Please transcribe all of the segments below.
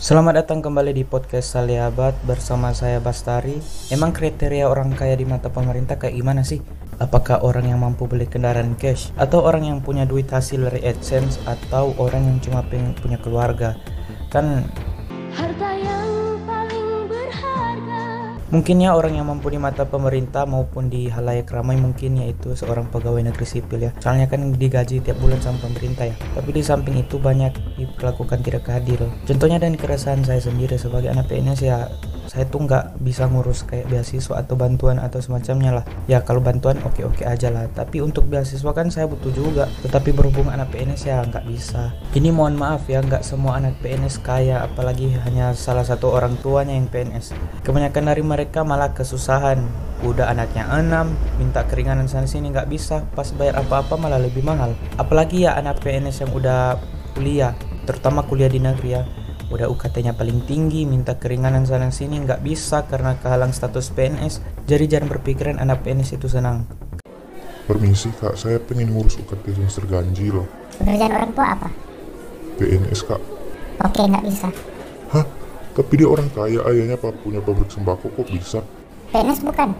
Selamat datang kembali di podcast Saliabat bersama saya Bastari. Emang kriteria orang kaya di mata pemerintah kayak gimana sih? Apakah orang yang mampu beli kendaraan cash atau orang yang punya duit hasil dari AdSense atau orang yang cuma pengen punya keluarga? Kan Mungkin ya orang yang mampu di mata pemerintah maupun di halayak ramai mungkin yaitu seorang pegawai negeri sipil ya. Soalnya kan digaji tiap bulan sama pemerintah ya. Tapi di samping itu banyak diperlakukan tidak adil. Contohnya dan keresahan saya sendiri sebagai anak PNS ya saya tuh nggak bisa ngurus kayak beasiswa atau bantuan atau semacamnya lah. Ya kalau bantuan oke-oke aja lah. Tapi untuk beasiswa kan saya butuh juga. Tetapi berhubung anak PNS ya nggak bisa. Ini mohon maaf ya nggak semua anak PNS kaya apalagi hanya salah satu orang tuanya yang PNS. Kebanyakan dari mereka malah kesusahan. Udah anaknya enam, minta keringanan sana sini nggak bisa. Pas bayar apa-apa malah lebih mahal. Apalagi ya anak PNS yang udah kuliah, terutama kuliah di negeri ya udah UKT-nya paling tinggi, minta keringanan sana sini nggak bisa karena kehalang status PNS. Jadi jangan berpikiran anak PNS itu senang. Permisi kak, saya pengen ngurus UKT semester ganjil Pekerjaan orang tua apa? PNS kak Oke, nggak bisa. Hah? Tapi dia orang kaya, ayahnya apa punya pabrik sembako kok bisa? PNS bukan?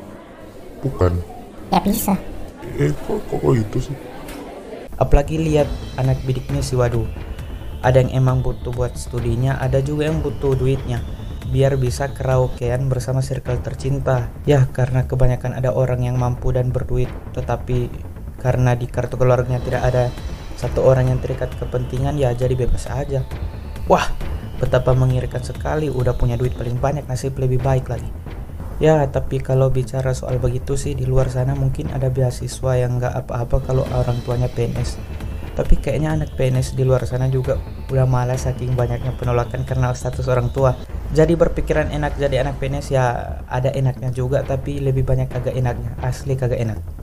Bukan Ya bisa. Eh kok, kok, kok itu sih? Apalagi lihat anak bidiknya si waduh. Ada yang emang butuh buat studinya, ada juga yang butuh duitnya biar bisa karaokean bersama circle tercinta. Ya, karena kebanyakan ada orang yang mampu dan berduit, tetapi karena di kartu keluarganya tidak ada satu orang yang terikat kepentingan, ya jadi bebas aja. Wah, betapa mengirikan sekali, udah punya duit paling banyak, nasib lebih baik lagi. Ya, tapi kalau bicara soal begitu sih di luar sana mungkin ada beasiswa yang nggak apa-apa kalau orang tuanya PNS. Tapi kayaknya anak PNS di luar sana juga udah malas saking banyaknya penolakan karena status orang tua. Jadi berpikiran enak jadi anak PNS ya ada enaknya juga tapi lebih banyak agak enaknya. Asli kagak enak.